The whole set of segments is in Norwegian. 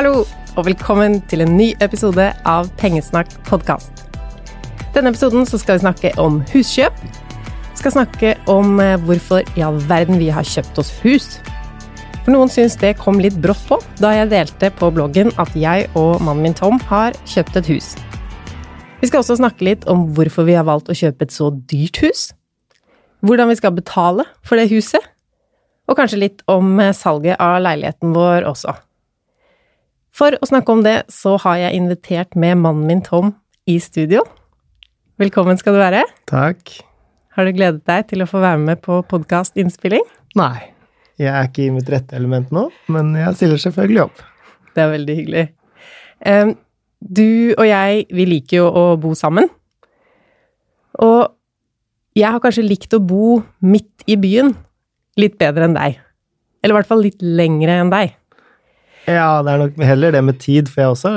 Hallo, og velkommen til en ny episode av Pengesnakk podkast. Denne episoden skal vi snakke om huskjøp. Vi skal snakke om eh, hvorfor i all verden vi har kjøpt oss hus. For noen syns det kom litt brått på da jeg delte på bloggen at jeg og mannen min Tom har kjøpt et hus. Vi skal også snakke litt om hvorfor vi har valgt å kjøpe et så dyrt hus. Hvordan vi skal betale for det huset. Og kanskje litt om eh, salget av leiligheten vår også. For å snakke om det, så har jeg invitert med mannen min Tom i studio. Velkommen skal du være. Takk. Har du gledet deg til å få være med på podkastinnspilling? Nei, jeg er ikke i mitt rette element nå, men jeg stiller selvfølgelig opp. Det er veldig hyggelig. Du og jeg, vi liker jo å bo sammen. Og jeg har kanskje likt å bo midt i byen litt bedre enn deg. Eller i hvert fall litt lengre enn deg. Ja, det er nok heller det med tid, for jeg også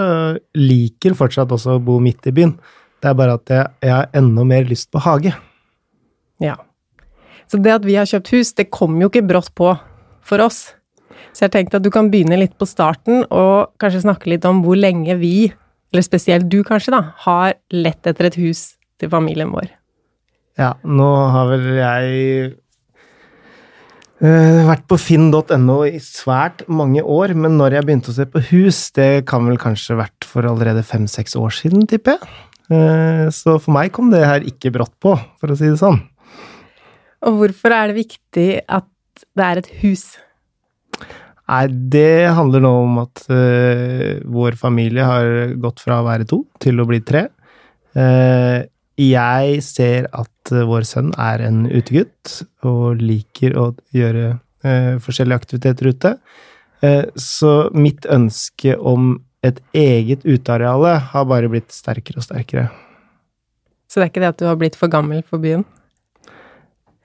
liker fortsatt også å bo midt i byen. Det er bare at jeg, jeg har enda mer lyst på hage. Ja. Så det at vi har kjøpt hus, det kom jo ikke brått på for oss. Så jeg tenkte at du kan begynne litt på starten, og kanskje snakke litt om hvor lenge vi, eller spesielt du kanskje, da, har lett etter et hus til familien vår. Ja, nå har vel jeg eh, vært på finn.no i svært mange år, men når jeg begynte å se på hus, det kan vel kanskje vært for allerede fem-seks år siden, tipper jeg. Uh, så for meg kom det her ikke brått på, for å si det sånn. Og hvorfor er det viktig at det er et hus? Nei, det handler nå om at uh, vår familie har gått fra å være to til å bli tre. Eh, jeg ser at eh, vår sønn er en utegutt og liker å gjøre eh, forskjellige aktiviteter ute. Eh, så mitt ønske om et eget uteareale har bare blitt sterkere og sterkere. Så det er ikke det at du har blitt for gammel for byen?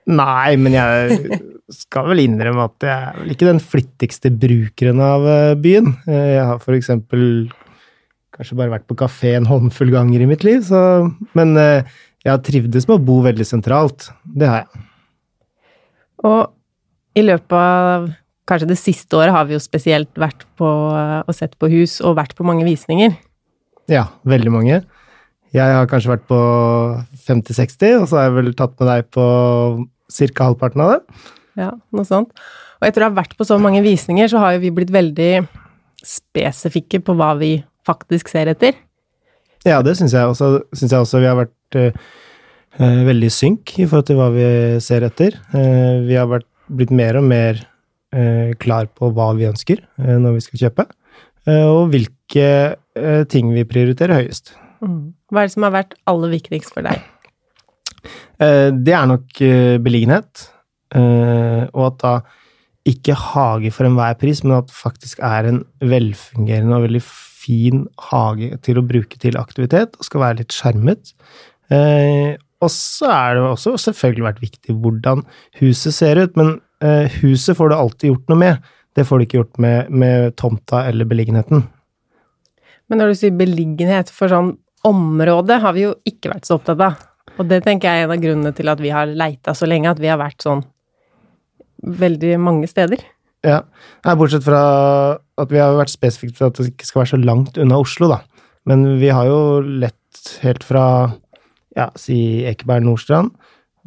Nei, men jeg skal vel innrømme at jeg er vel ikke den flittigste brukeren av eh, byen. Eh, Jeg har for eksempel kanskje bare vært på kafé en håndfull ganger i mitt liv, så Men eh, jeg har trivdes med å bo veldig sentralt. Det har jeg. Og i løpet av kanskje det siste året har vi jo spesielt vært på og sett på hus og vært på mange visninger. Ja, veldig mange. Jeg har kanskje vært på 50-60, og så har jeg vel tatt med deg på ca. halvparten av det. Ja, noe sånt. Og etter å ha vært på så mange visninger, så har jo vi blitt veldig spesifikke på hva vi faktisk ser etter. Ja, det syns jeg også. Synes jeg også vi har vært eh, eh, veldig synk i forhold til hva vi ser etter. Eh, vi har vært, blitt mer og mer eh, klar på hva vi ønsker eh, når vi skal kjøpe, eh, og hvilke ting vi prioriterer høyest. Mm. Hva er det som har vært aller viktigst for deg? Det er nok beliggenhet, og at da ikke hage for enhver pris, men at det faktisk er en velfungerende og veldig fin hage til å bruke til aktivitet, og skal være litt skjermet. Eh, og så er det også selvfølgelig vært viktig hvordan huset ser ut, men eh, huset får du alltid gjort noe med. Det får du ikke gjort med, med tomta eller beliggenheten. Men når du sier beliggenhet for sånn område, har vi jo ikke vært så opptatt av. Og det tenker jeg er en av grunnene til at vi har leita så lenge, at vi har vært sånn veldig mange steder. Ja, Nei, bortsett fra at vi har vært spesifikt for at det ikke skal være så langt unna Oslo, da. Men vi har jo lett helt fra ja, si Ekeberg Nordstrand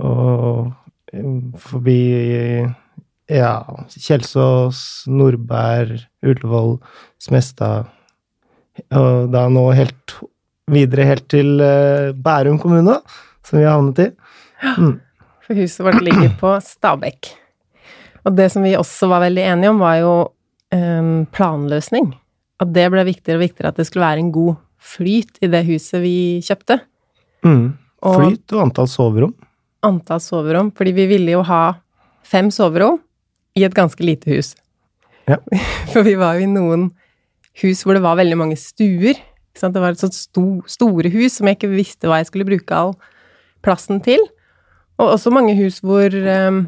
og forbi ja, Kjelsås, Nordberg, Ullevål, Smestad Og da nå helt videre helt til eh, Bærum kommune, som vi har havnet i. Mm. For huset vårt ligger på Stabekk. Og det som vi også var veldig enige om, var jo um, planløsning. At det ble viktigere og viktigere at det skulle være en god flyt i det huset vi kjøpte. Mm. Flyt og antall soverom. Antall soverom, fordi vi ville jo ha fem soverom i et ganske lite hus. Ja. For vi var jo i noen hus hvor det var veldig mange stuer. Det var et sånt sto, store hus som jeg ikke visste hva jeg skulle bruke all plassen til. Og også mange hus hvor em,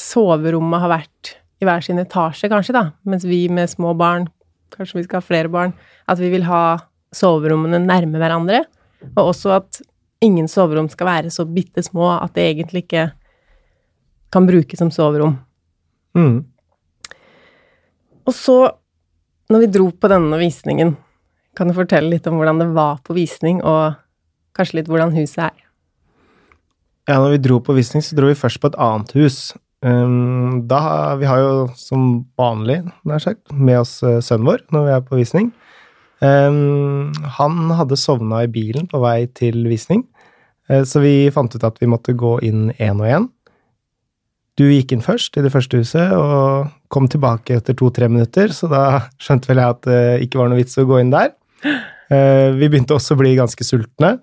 soverommet har vært i hver sin etasje, kanskje, da. Mens vi med små barn, kanskje vi skal ha flere barn, at vi vil ha soverommene nærme hverandre. Og også at ingen soverom skal være så bitte små at det egentlig ikke kan brukes som soverom. Mm. Og så Når vi dro på denne visningen, kan du fortelle litt om hvordan det var på visning, og kanskje litt hvordan huset er? Ja, når vi dro på visning, så dro vi først på et annet hus. Um, da, vi har jo som vanlig, nær sagt, med oss uh, sønnen vår når vi er på visning. Um, han hadde sovna i bilen på vei til visning, uh, så vi fant ut at vi måtte gå inn én og én. Du gikk inn først i det første huset, og kom tilbake etter to-tre minutter, så da skjønte vel jeg at det ikke var noe vits å gå inn der. Uh, vi begynte også å bli ganske sultne.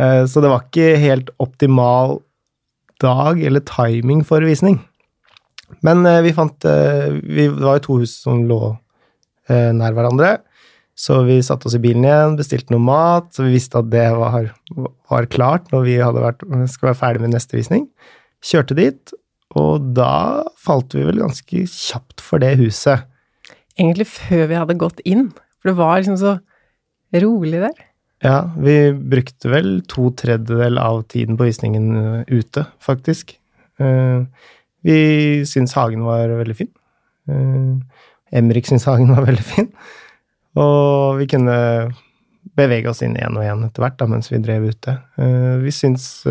Eh, så det var ikke helt optimal dag eller timing for visning. Men eh, vi fant eh, vi, Det var jo to hus som lå nær hverandre. Så vi satte oss i bilen igjen, bestilte noe mat, så vi visste at det var, var klart når vi vært, skulle være ferdig med neste visning. Kjørte dit, og da falt vi vel ganske kjapt for det huset. Egentlig før vi hadde gått inn, for det var liksom så rolig der. Ja, vi brukte vel to tredjedel av tiden på visningen eh, ute, faktisk. Eh, vi syns hagen var veldig fin. Eh, Emrik syns hagen var veldig fin. Og vi kunne bevege oss inn én og én etter hvert da, mens vi drev ute. Vi syns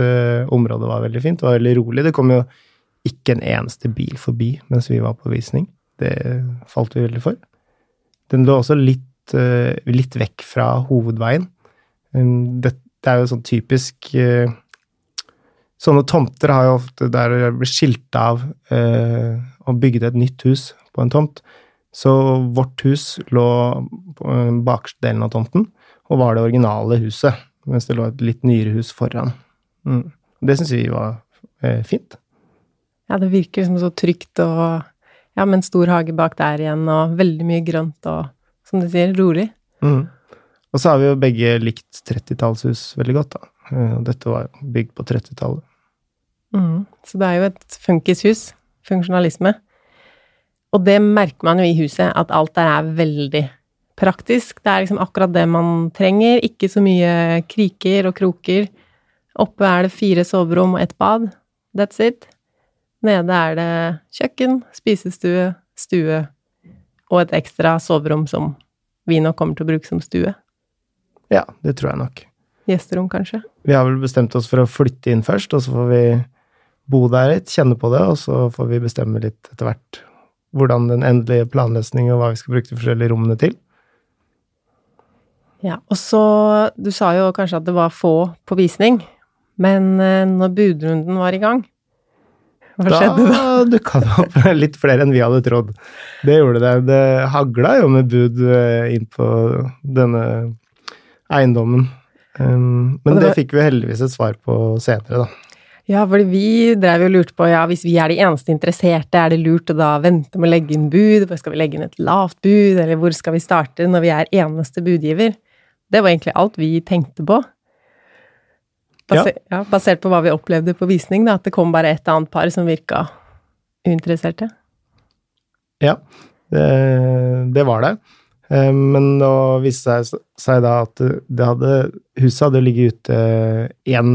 området var veldig fint. Det var veldig rolig. Det kom jo ikke en eneste bil forbi mens vi var på visning. Det falt vi veldig for. Den lå også litt, litt vekk fra hovedveien. Det, det er jo sånn typisk uh, Sånne tomter har jo ofte der det blir skilta av eh, og bygd et nytt hus på en tomt. Så vårt hus lå på bakerste delen av tomten, og var det originale huset, mens det lå et litt nyere hus foran. Mm. Det syns vi var eh, fint. Ja, det virker liksom så trygt og ja, med en stor hage bak der igjen, og veldig mye grønt og, som du sier, rolig. Mm. Og så har vi jo begge likt 30-tallshus veldig godt, da. Eh, og dette var bygd på 30-tallet. Mm. Så det er jo et funkishus. Funksjonalisme. Og det merker man jo i huset, at alt der er veldig praktisk. Det er liksom akkurat det man trenger. Ikke så mye kriker og kroker. Oppe er det fire soverom og ett bad. That's it. Nede er det kjøkken, spisestue, stue og et ekstra soverom som vi nok kommer til å bruke som stue. Ja, det tror jeg nok. Gjesterom, kanskje? Vi har vel bestemt oss for å flytte inn først, og så får vi bo der litt, kjenne på det, og så får vi bestemme litt etter hvert hvordan den endelige planløsningen og hva vi skal bruke de forskjellige rommene til. Ja, og så Du sa jo kanskje at det var få på visning, men eh, når budrunden var i gang, hva da skjedde da? Da dukka det opp litt flere enn vi hadde trodd. Det gjorde det. Det hagla jo med bud eh, inn på denne eiendommen. Um, men det, fikk vi heldigvis et svar på senere, da. Ja, fordi vi drev jo og lurte på ja, hvis vi er de eneste interesserte, er det lurt å da vente med å legge inn bud? Hvor skal vi legge inn et lavt bud, eller hvor skal vi starte når vi er eneste budgiver? Det var egentlig alt vi tenkte på. Baser, ja. Ja, basert på hva vi opplevde på visning, da, at det kom bare et annet par som virka uinteresserte. Ja, det, det var det. Eh, men da viste seg da at det hadde, huset hadde ligget ute en,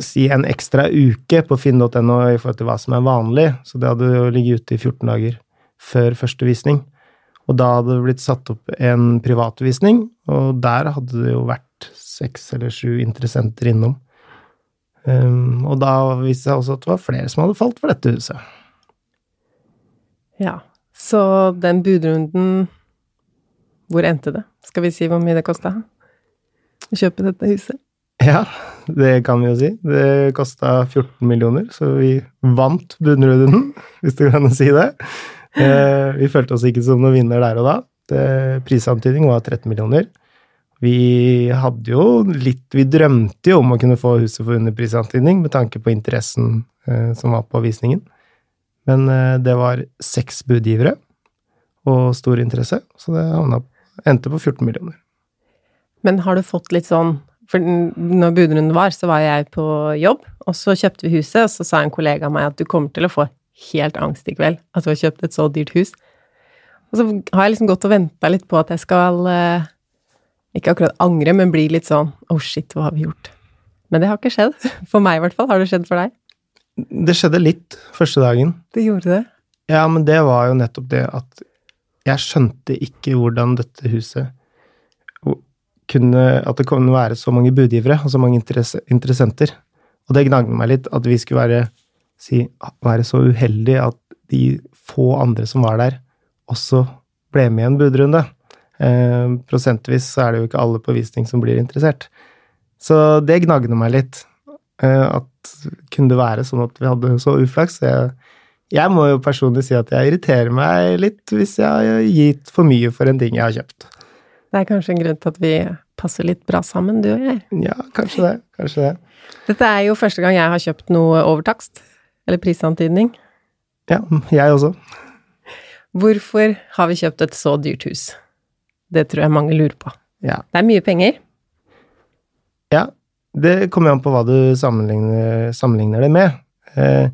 si en ekstra uke på finn.no i forhold til hva som er vanlig, så det hadde jo ligget ute i 14 dager før første visning. Og da hadde det blitt satt opp en privatvisning, og der hadde det jo vært seks eller sju interessenter innom. Um, og da viste det seg også at det var flere som hadde falt for dette huset. Ja, så den budrunden hvor endte det? Skal vi si hvor mye det kosta å kjøpe dette huset? Ja, det kan vi jo si. Det kosta 14 millioner, så vi vant bunnrunden, hvis du kan si det. Eh, vi følte oss ikke som noen vinner der og da. Prisantydning var 13 millioner. Vi hadde jo litt Vi drømte jo om å kunne få huset for underprisantydning med tanke på interessen eh, som var på visningen. Men eh, det var seks budgivere og stor interesse, så det Endte på 14 millioner. Men har du fått litt sånn For når budrunden var, så var jeg på jobb, og så kjøpte vi huset, og så sa en kollega av meg at du kommer til å få helt angst i kveld, at du har kjøpt et så dyrt hus. Og så har jeg liksom gått og venta litt på at jeg skal eh, ikke akkurat angre, men bli litt sånn oh shit, hva har vi gjort? Men det har ikke skjedd. For meg i hvert fall. Har det skjedd for deg? Det skjedde litt første dagen. Det gjorde det? Ja, men det var jo nettopp det at jeg skjønte ikke hvordan dette huset kunne At det kunne være så mange budgivere og så mange interesse, interessenter. Og det gnagde meg litt at vi skulle være, si, være så uheldige at de få andre som var der, også ble med i en budrunde. Eh, prosentvis så er det jo ikke alle på visning som blir interessert. Så det gnagde meg litt. Eh, at kunne det være sånn at vi hadde så uflaks? Jeg, jeg må jo personlig si at jeg irriterer meg litt hvis jeg har gitt for mye for en ting jeg har kjøpt. Det er kanskje en grunn til at vi passer litt bra sammen, du og jeg. Ja, kanskje det. Kanskje det. Dette er jo første gang jeg har kjøpt noe overtakst. Eller prisantydning. Ja, jeg også. Hvorfor har vi kjøpt et så dyrt hus? Det tror jeg mange lurer på. Ja. Det er mye penger. Ja, det kommer an på hva du sammenligner, sammenligner det med. Eh,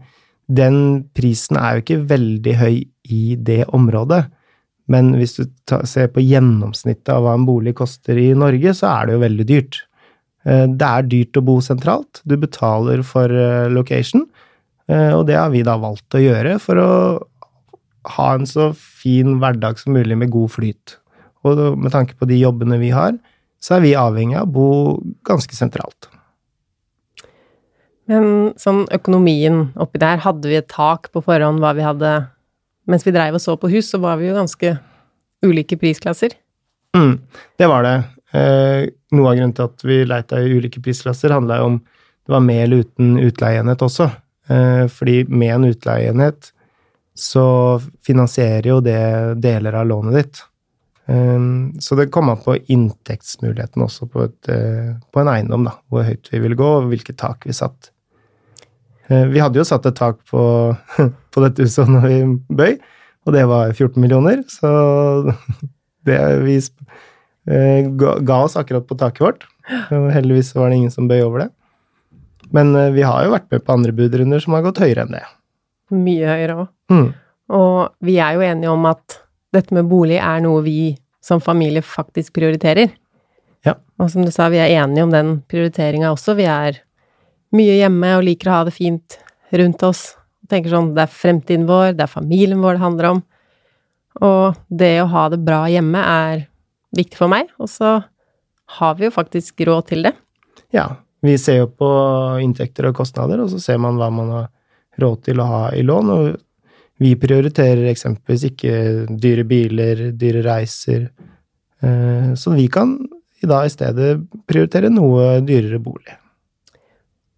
den prisen er jo ikke veldig høy i det området. Men hvis du ta, ser på gjennomsnittet av hva en bolig koster i Norge, så er det jo veldig dyrt. Eh, det er dyrt å bo sentralt. Du betaler for eh, location, eh, og det har vi da valgt å gjøre for å ha en så fin hverdag som mulig med god flyt. Og med tanke på de jobbene vi har, så er vi avhengig av å bo ganske sentralt. Men sånn økonomien oppi der, hadde vi et tak på forhånd hva vi hadde Mens vi dreiv og så på hus, så var vi jo ganske ulike prisklasser. Mm, det var det. Eh, noe av grunnen til at vi leita i ulike prisklasser, handla jo om det var med eller uten utleieenhet også. Eh, fordi med en utleieenhet så finansierer jo det deler av lånet ditt. Eh, så det kom an på inntektsmuligheten også på, et, eh, på en eiendom, da. Hvor høyt vi ville gå, og hvilket tak vi satt. Eh, vi hadde jo satt et tak på, på dette huset når vi bøy, og det var 14 millioner, så det vi eh, ga oss akkurat på taket vårt. Heldigvis var det ingen som bøy over det. Men eh, vi har jo vært med på andre budrunder som har gått høyere enn det. Mye høyere òg. Mm. Og vi er jo enige om at dette med bolig er noe vi som familie faktisk prioriterer. Ja. Og som du sa, vi er enige om den prioriteringa også. Vi er mye hjemme og liker å ha det fint rundt oss. Tenker sånn, det er fremtiden vår, det er familien vår det handler om. Og det å ha det bra hjemme er viktig for meg, og så har vi jo faktisk råd til det. Ja, vi ser jo på inntekter og kostnader, og så ser man hva man har råd til å ha i lån, og vi prioriterer eksempelvis ikke dyre biler, dyre reiser, eh, så vi kan da i stedet prioritere noe dyrere bolig.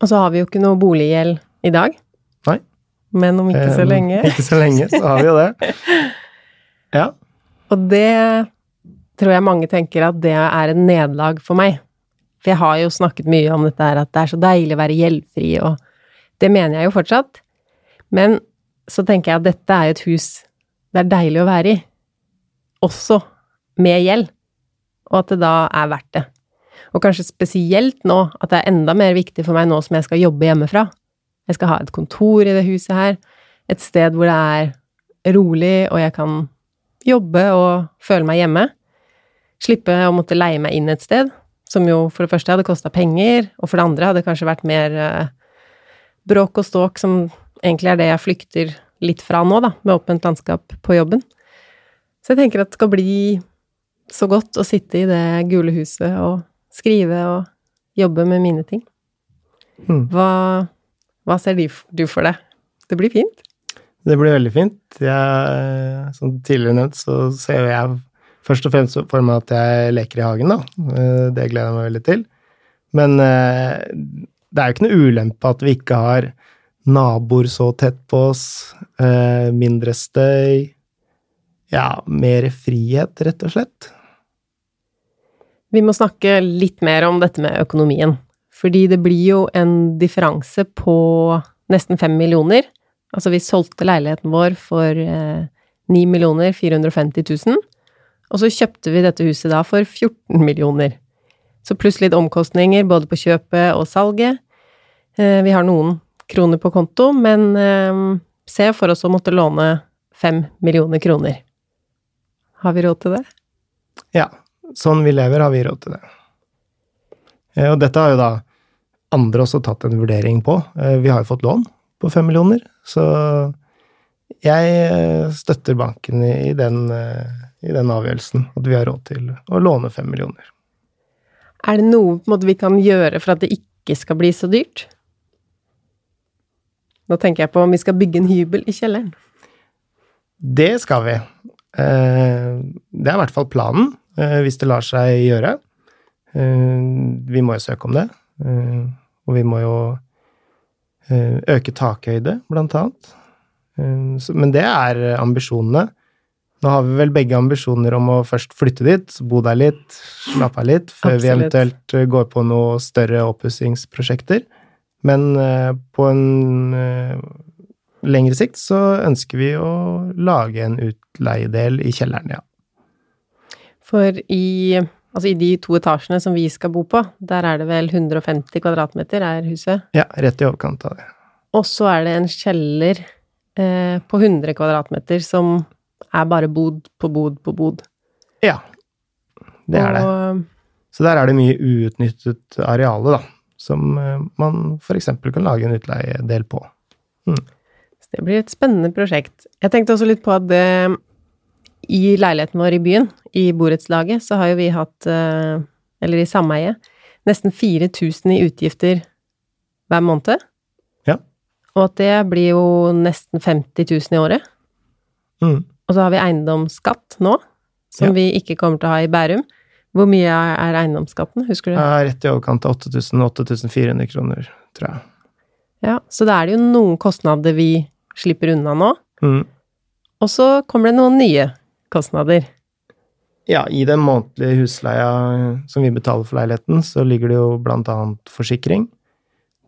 Og så har vi jo ikke noe boliggjeld i dag. Nei. Men om ikke så Eh, lenge. Ikke så lenge, så har vi jo det. Ja. Og det tror jeg mange tenker at det er en nederlag for meg. For jeg har jo snakket mye om dette her, at det er så deilig å være gjeldfri, og det mener jeg jo fortsatt. Men så tenker jeg at dette er jo et hus det er deilig å være i. Også med gjeld. Og at det da er verdt det. Og kanskje spesielt nå, at det er enda mer viktig for meg nå som jeg skal jobbe hjemmefra. Jeg skal ha et kontor i det huset her, et sted hvor det er rolig, og jeg kan jobbe og føle meg hjemme. Slippe å måtte leie meg inn et sted, som jo for det første hadde kosta penger, og for det andre hadde kanskje vært mer eh, bråk og ståk, som egentlig er det jeg flykter litt fra nå, da, med åpent landskap på jobben. Så jeg tenker at det skal bli så godt å sitte i det gule huset og skrive og jobbe med mine ting. Mm. Hva, hva ser du du for deg? Det blir fint. Det blir veldig fint. Jeg, som tidligere nevnt, så ser jeg først og fremst for meg at jeg leker i hagen, da. Eh, Det gleder jeg meg veldig til. Men eh, det er jo ikke noe ulempe at vi ikke har naboer så tett på oss, eh, mindre støy, ja, mer frihet, rett og slett. Vi må snakke litt mer om dette med økonomien. Fordi det blir jo en differanse på nesten fem millioner. Altså, vi solgte leiligheten vår for ni millioner 450 000. Og så kjøpte vi dette huset da for 14 millioner. Så pluss litt omkostninger både på kjøpet og salget. Eh, vi har noen kroner på konto, men eh, se for oss å måtte låne fem millioner kroner. Har vi råd til det? Ja, sånn vi lever, har vi råd til det. Eh, Og dette har jo da andre også tatt en vurdering på. Eh, Vi har jo fått lån på fem millioner, så Jeg eh, støtter banken i, den, i den avgjørelsen, at vi har råd til å låne fem millioner. Er det noe måte, vi kan gjøre for at det ikke skal bli så dyrt? Nå tenker jeg på om vi skal bygge en hybel i kjelleren. Det skal vi. Det er i hvert fall planen, hvis det lar seg gjøre. Vi må jo søke om det, og vi må jo øke takhøyde, blant annet. Men det er ambisjonene. Nå har vi vel begge ambisjoner om å først flytte dit, bo der litt, slappe av litt, før Absolutt. vi eventuelt eh, går på noe større oppussingsprosjekter. Men eh, på en eh, lengre sikt så ønsker vi å lage en utleiedel i kjelleren, ja. For i, altså i de to etasjene som vi skal bo på, der er det vel 150 kvadratmeter, er huset? Ja, rett i overkant av det. Og så er det en kjeller eh, på 100 kvadratmeter som er bare bod på bod på bod. Ja, det er det. Så der er det mye uutnyttet areale, da, som eh, man f.eks. kan lage en utleiedel på. Mm. Så det blir et spennende prosjekt. Jeg tenkte også litt på at det, i leiligheten vår i byen, i borettslaget, så har jo vi hatt, eh, eller i sameie, nesten 4000 i utgifter hver måned. Ja. Og at det blir jo nesten 50 000 i året. Mm. Og så har vi eiendomsskatt nå, som ja. vi ikke kommer til å ha i Bærum. Hvor mye er eiendomsskatten, husker du? Ja, rett i overkant av 8000-8400 kroner, tror jeg. Ja, så da er det jo noen kostnader vi slipper unna nå. Mm. Og så kommer det noen nye kostnader. Ja, i den månedlige husleia som vi betaler for leiligheten, så ligger det jo blant annet forsikring.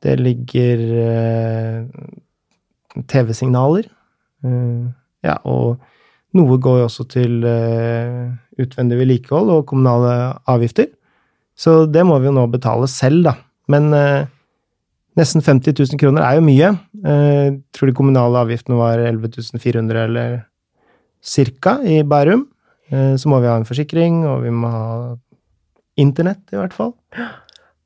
Det ligger eh, TV-signaler. Eh, ja, og noe går jo også til eh, utvendig vedlikehold og kommunale avgifter. Så det må vi jo nå betale selv, da. Men uh, nesten 50 000 kroner er jo mye. Uh, tror de kommunale avgiftene var 11 400 eller cirka i Bærum. Uh, så må vi ha en forsikring, og vi må ha internett, i hvert fall.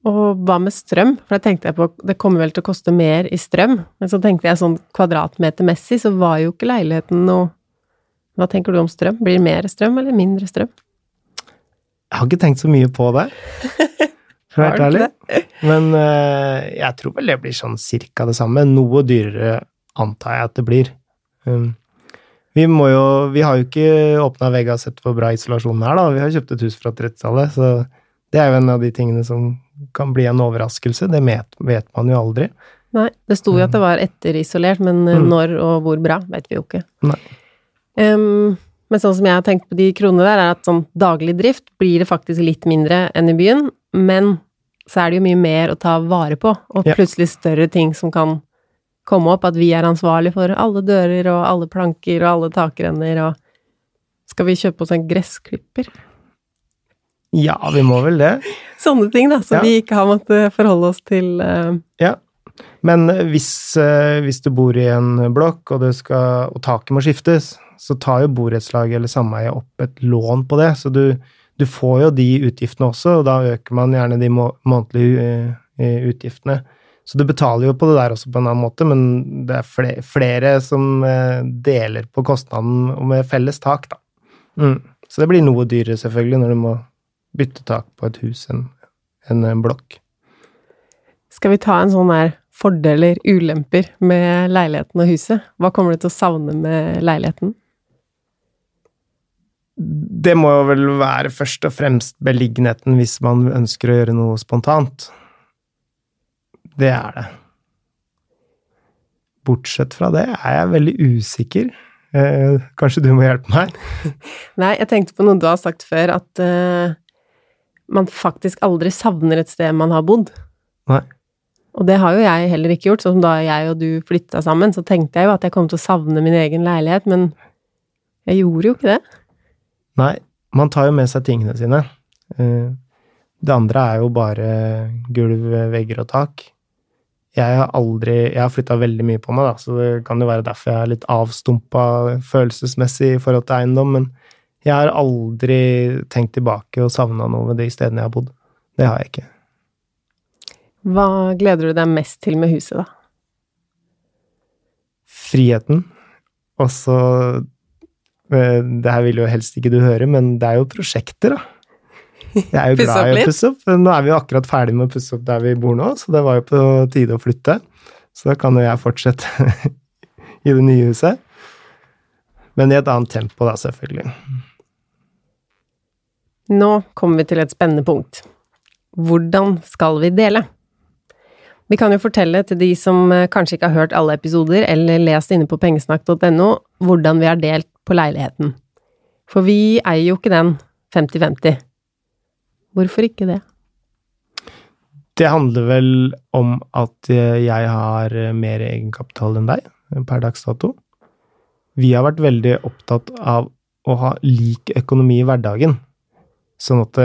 Og hva med strøm? For da tenkte jeg på det kommer vel til å koste mer i strøm. Men så tenkte jeg sånn kvadratmetermessig, så var jo ikke leiligheten noe hva tenker du om strøm? Blir det mer strøm eller mindre strøm? Jeg har ikke tenkt så mye på det, for å være ærlig. Men uh, jeg tror vel det blir sånn cirka det samme. Noe dyrere antar jeg at det blir. Um, vi jo Vi har jo ikke åpna vegga og sett hvor bra isolasjonen er, da. Vi har kjøpt et hus fra 30-tallet, så det er jo en av de tingene som kan bli en overraskelse. Det vet, vet man jo aldri. Nei, det sto jo at det var etterisolert, men mm. når og hvor bra, vet vi jo ikke. Um, men sånn som jeg har tenkt på de kronene der, er at sånn daglig drift blir det faktisk litt mindre enn i byen, men så er det jo mye mer å ta vare på, og plutselig større ting som kan komme opp, at vi er ansvarlig for alle dører og alle planker og alle takrenner og Skal vi kjøpe oss en gressklipper? Ja, vi må vel det. Sånne ting, da, som ja. vi ikke har måttet forholde oss til. Uh... Ja. Men hvis, uh, hvis, du bor i en blokk, og, skal, og taket må skiftes, så tar jo borettslaget eller sameiet opp et lån på det. Så du, du, får jo de utgiftene også, og da øker man gjerne de må, månedlige utgiftene. Så du betaler jo på det der også på en annen måte, men det er flere, flere som uh, deler på kostnaden med felles tak, da. Mm. Så det blir noe dyrere, selvfølgelig, når du må bytte tak på et hus enn en, en blokk. Skal vi ta en sånn der fordeler, ulemper med leiligheten og huset? Hva kommer du til å savne med leiligheten? Det må jo vel være først og fremst beliggenheten hvis man ønsker å gjøre noe spontant. Det er det. Bortsett fra det er jeg veldig usikker. Eh, kanskje du må hjelpe meg? Nei, jeg tenkte på noe du har sagt før, at eh, man faktisk aldri savner et sted man har bodd. Nei. Og det har jo jeg heller ikke gjort. Sånn som da jeg og du flytta sammen, så tenkte jeg jo at jeg kom til å savne min egen leilighet, men jeg gjorde jo ikke det. Nei, man tar jo med seg tingene sine. Eh, det andre er jo bare gulv, vegger og tak. Jeg har aldri Jeg har flytta veldig mye på meg, da, så det kan jo være derfor jeg er litt avstumpa følelsesmessig i forhold til eiendom, men jeg har aldri tenkt tilbake og savna noe ved de stedene jeg har bodd. Det har jeg ikke. Hva gleder du deg mest til med huset, da? Friheten. Og så eh, Det her vil jo helst ikke du høre, men det er jo prosjekter, da. Jeg er jo glad i å pusse opp. Nå er vi jo akkurat ferdig med å pusse opp der vi bor nå, så det var jo på tide å flytte. Så da kan jo jeg fortsette i det nye huset. Men i et annet tempo, da, selvfølgelig. Nå kommer vi til et spennende punkt. Hvordan skal vi dele? Vi kan jo fortelle til de som eh, kanskje ikke har hørt alle episoder eller lest inne på pengesnakk.no, hvordan vi har delt på leiligheten. For vi eier jo ikke den 50-50. Hvorfor ikke det? Det handler vel om at eh, jeg har eh, mer egenkapital enn deg per dags dato. Vi har vært veldig opptatt av å ha lik økonomi i hverdagen, sånn at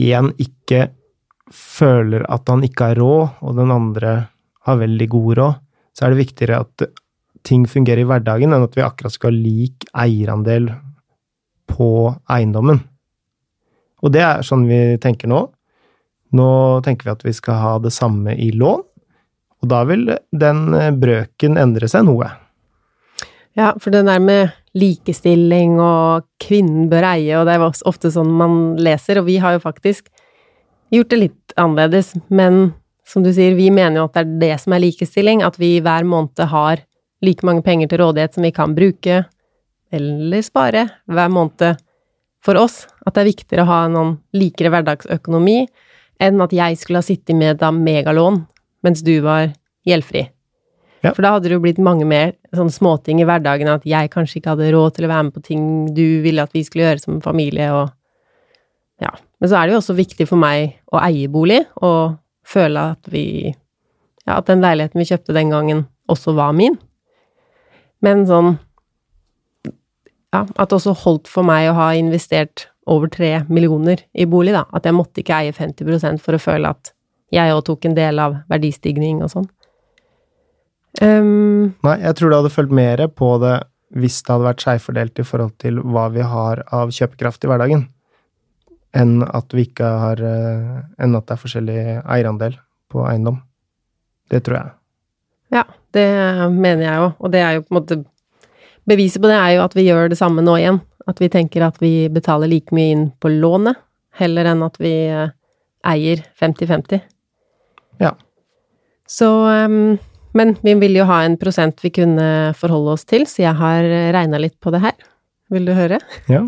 én ikke føler at han ikke har råd, og den andre har veldig god råd. Så er det viktigere at ting fungerer i hverdagen, enn at vi akkurat skal ha lik eierandel på eiendommen. Og det er sånn vi tenker nå. Nå tenker vi at vi skal ha det samme i lån, og da vil den eh, brøken endre seg noe. Ja, for det der med likestilling og kvinnen bør eie, og det er ofte sånn man leser, og vi har jo faktisk gjort det litt annerledes, men som du sier, vi mener jo at det er det som er likestilling, at vi hver måned har like mange penger til rådighet som vi kan bruke, eller spare, hver måned for oss. At det er viktigere å ha en sånn likere hverdagsøkonomi enn at jeg skulle ha sittet med da megalån mens du var gjeldfri. Ja. For da hadde det jo blitt mange mer sånne småting i hverdagen, at jeg kanskje ikke hadde råd til å være med på ting du ville at vi skulle gjøre som familie, og ja. Men så er det jo også viktig for meg å eie bolig, og føle at vi Ja, at den leiligheten vi kjøpte den gangen, også var min. Men sånn Ja, at det også holdt for meg å ha investert over tre millioner i bolig, da. At jeg måtte ikke eie 50 for å føle at jeg òg tok en del av verdistigning og sånn. Um, Nei, jeg tror det hadde følt mer på det hvis det hadde vært skjevfordelt i forhold til hva vi har av kjøpekraft i hverdagen, enn at vi ikke har eh, Enn at det er forskjellig eierandel på eiendom. Det tror jeg. Ja, det mener jeg òg, og det er jo på en måte Beviset på det er jo at vi gjør det samme nå igjen. At vi tenker at vi betaler like mye inn på lånet, heller enn at vi eh, eier 50-50. Ja. Så um, Men vi vil jo ha en prosent vi kunne forholde oss til, så jeg har regna litt på det her. Vil du høre? Ja.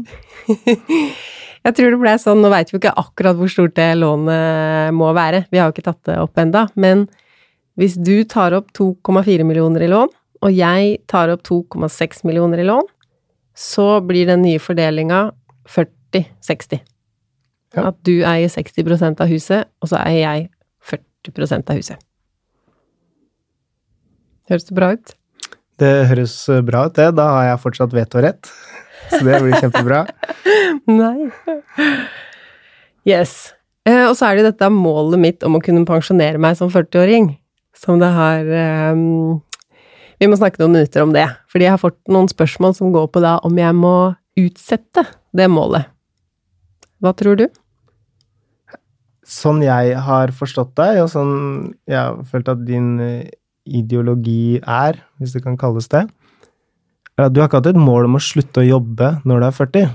Jeg tror det ble sånn, nå veit vi ikke akkurat hvor stort det lånet må være, vi har jo ikke tatt det opp enda, men hvis du tar opp 2,4 millioner i lån, og jeg tar opp 2,6 millioner i lån, så blir den nye fordelinga 40-60. Ja. At du eier 60% av huset, og så eier jeg 40% av huset. Høres det bra ut? Det høres bra ut, det. Da har jeg fortsatt vetorett. Så det blir kjempebra. Nei. Yes. Eh, og så er det jo dette målet mitt om å kunne pensjonere meg som 40-åring, som det har eh, Vi må snakke noen minutter om det, fordi jeg har fått noen spørsmål som går på da om jeg må utsette det målet. Hva tror du? Sånn jeg har forstått deg, og sånn jeg har følt at din eh, ideologi er, hvis det kan kalles det, er at du har ikke hatt et mål om å slutte å jobbe når du er 40,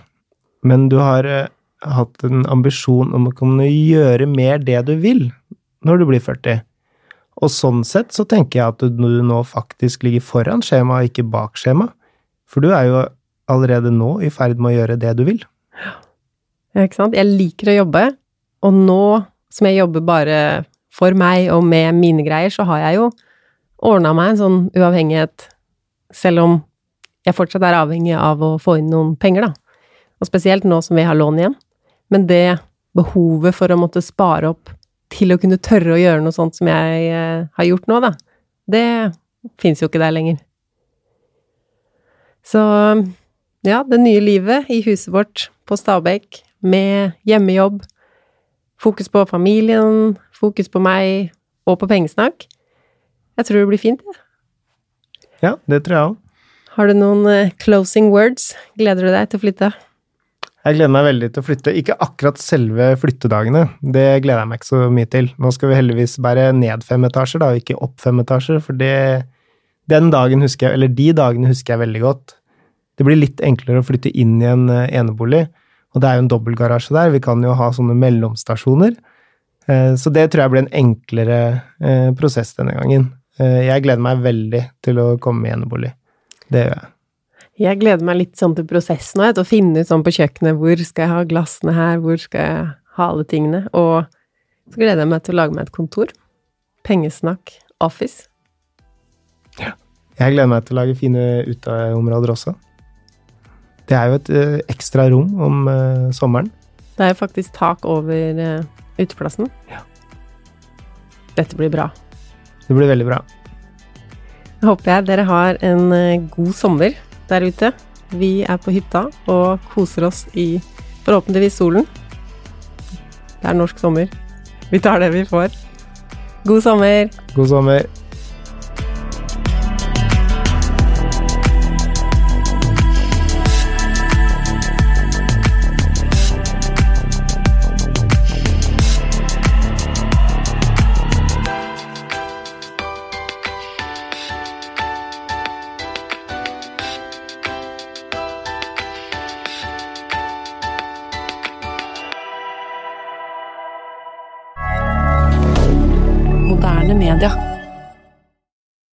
men du har eh, hatt en ambisjon om å kunne gjøre mer det du vil når du blir 40. Og sånn sett så tenker jeg at du nå faktisk ligger foran skjema, og ikke bak skjema. For du er jo allerede nå i ferd med å gjøre det du vil. Ja, ikke sant? Jeg liker å jobbe, og nå som jeg jobber bare for meg og med mine greier, så har jeg jo ordna meg en sånn uavhengighet, selv om jeg fortsatt er avhengig av å få inn noen penger, da. Og spesielt nå som vi har lån igjen. Men det behovet for å måtte spare opp til å kunne tørre å gjøre noe sånt som jeg eh, har gjort nå, da, det fins jo ikke der lenger. Så ja, det nye livet i huset vårt på Stabekk, med hjemmejobb, fokus på familien, fokus på meg og på pengesnakk. Jeg tror det blir fint, jeg. Ja, det tror jeg òg. Har du noen eh, closing words? Gleder du deg til å flytte? Jeg gleder meg veldig til å flytte. Ikke akkurat selve flyttedagene, det gleder jeg meg ikke så mye til. Nå skal vi heldigvis bære ned fem etasjer, da, og ikke opp fem etasjer, for det, Den dagen husker jeg, eller de dagene husker jeg veldig godt. Det blir litt enklere å flytte inn i en eh, enebolig, og det er jo en dobbeltgarasje der. Vi kan jo ha sånne mellomstasjoner. Eh, så det tror jeg blir en enklere eh, prosess denne gangen. Jeg gleder meg veldig til å komme i enebolig. Det gjør jeg. Jeg gleder meg litt sånn til prosessen òg, til å finne ut sånn på kjøkkenet hvor skal jeg ha glassene her, hvor skal jeg ha alle tingene. Og så gleder jeg meg til å lage meg et kontor. Pengesnakk Office. Ja. Jeg gleder meg til å lage fine uteområder også. Det er jo et ø, ekstra rom om ø, sommeren. Det er jo faktisk tak over ø, uteplassen. Ja. Dette blir bra. Det blir veldig bra. Jeg håper jeg dere har en god sommer der ute. Vi er på hytta og koser oss i forhåpentligvis solen. Det er norsk sommer. Vi tar det vi får. God sommer. God sommer.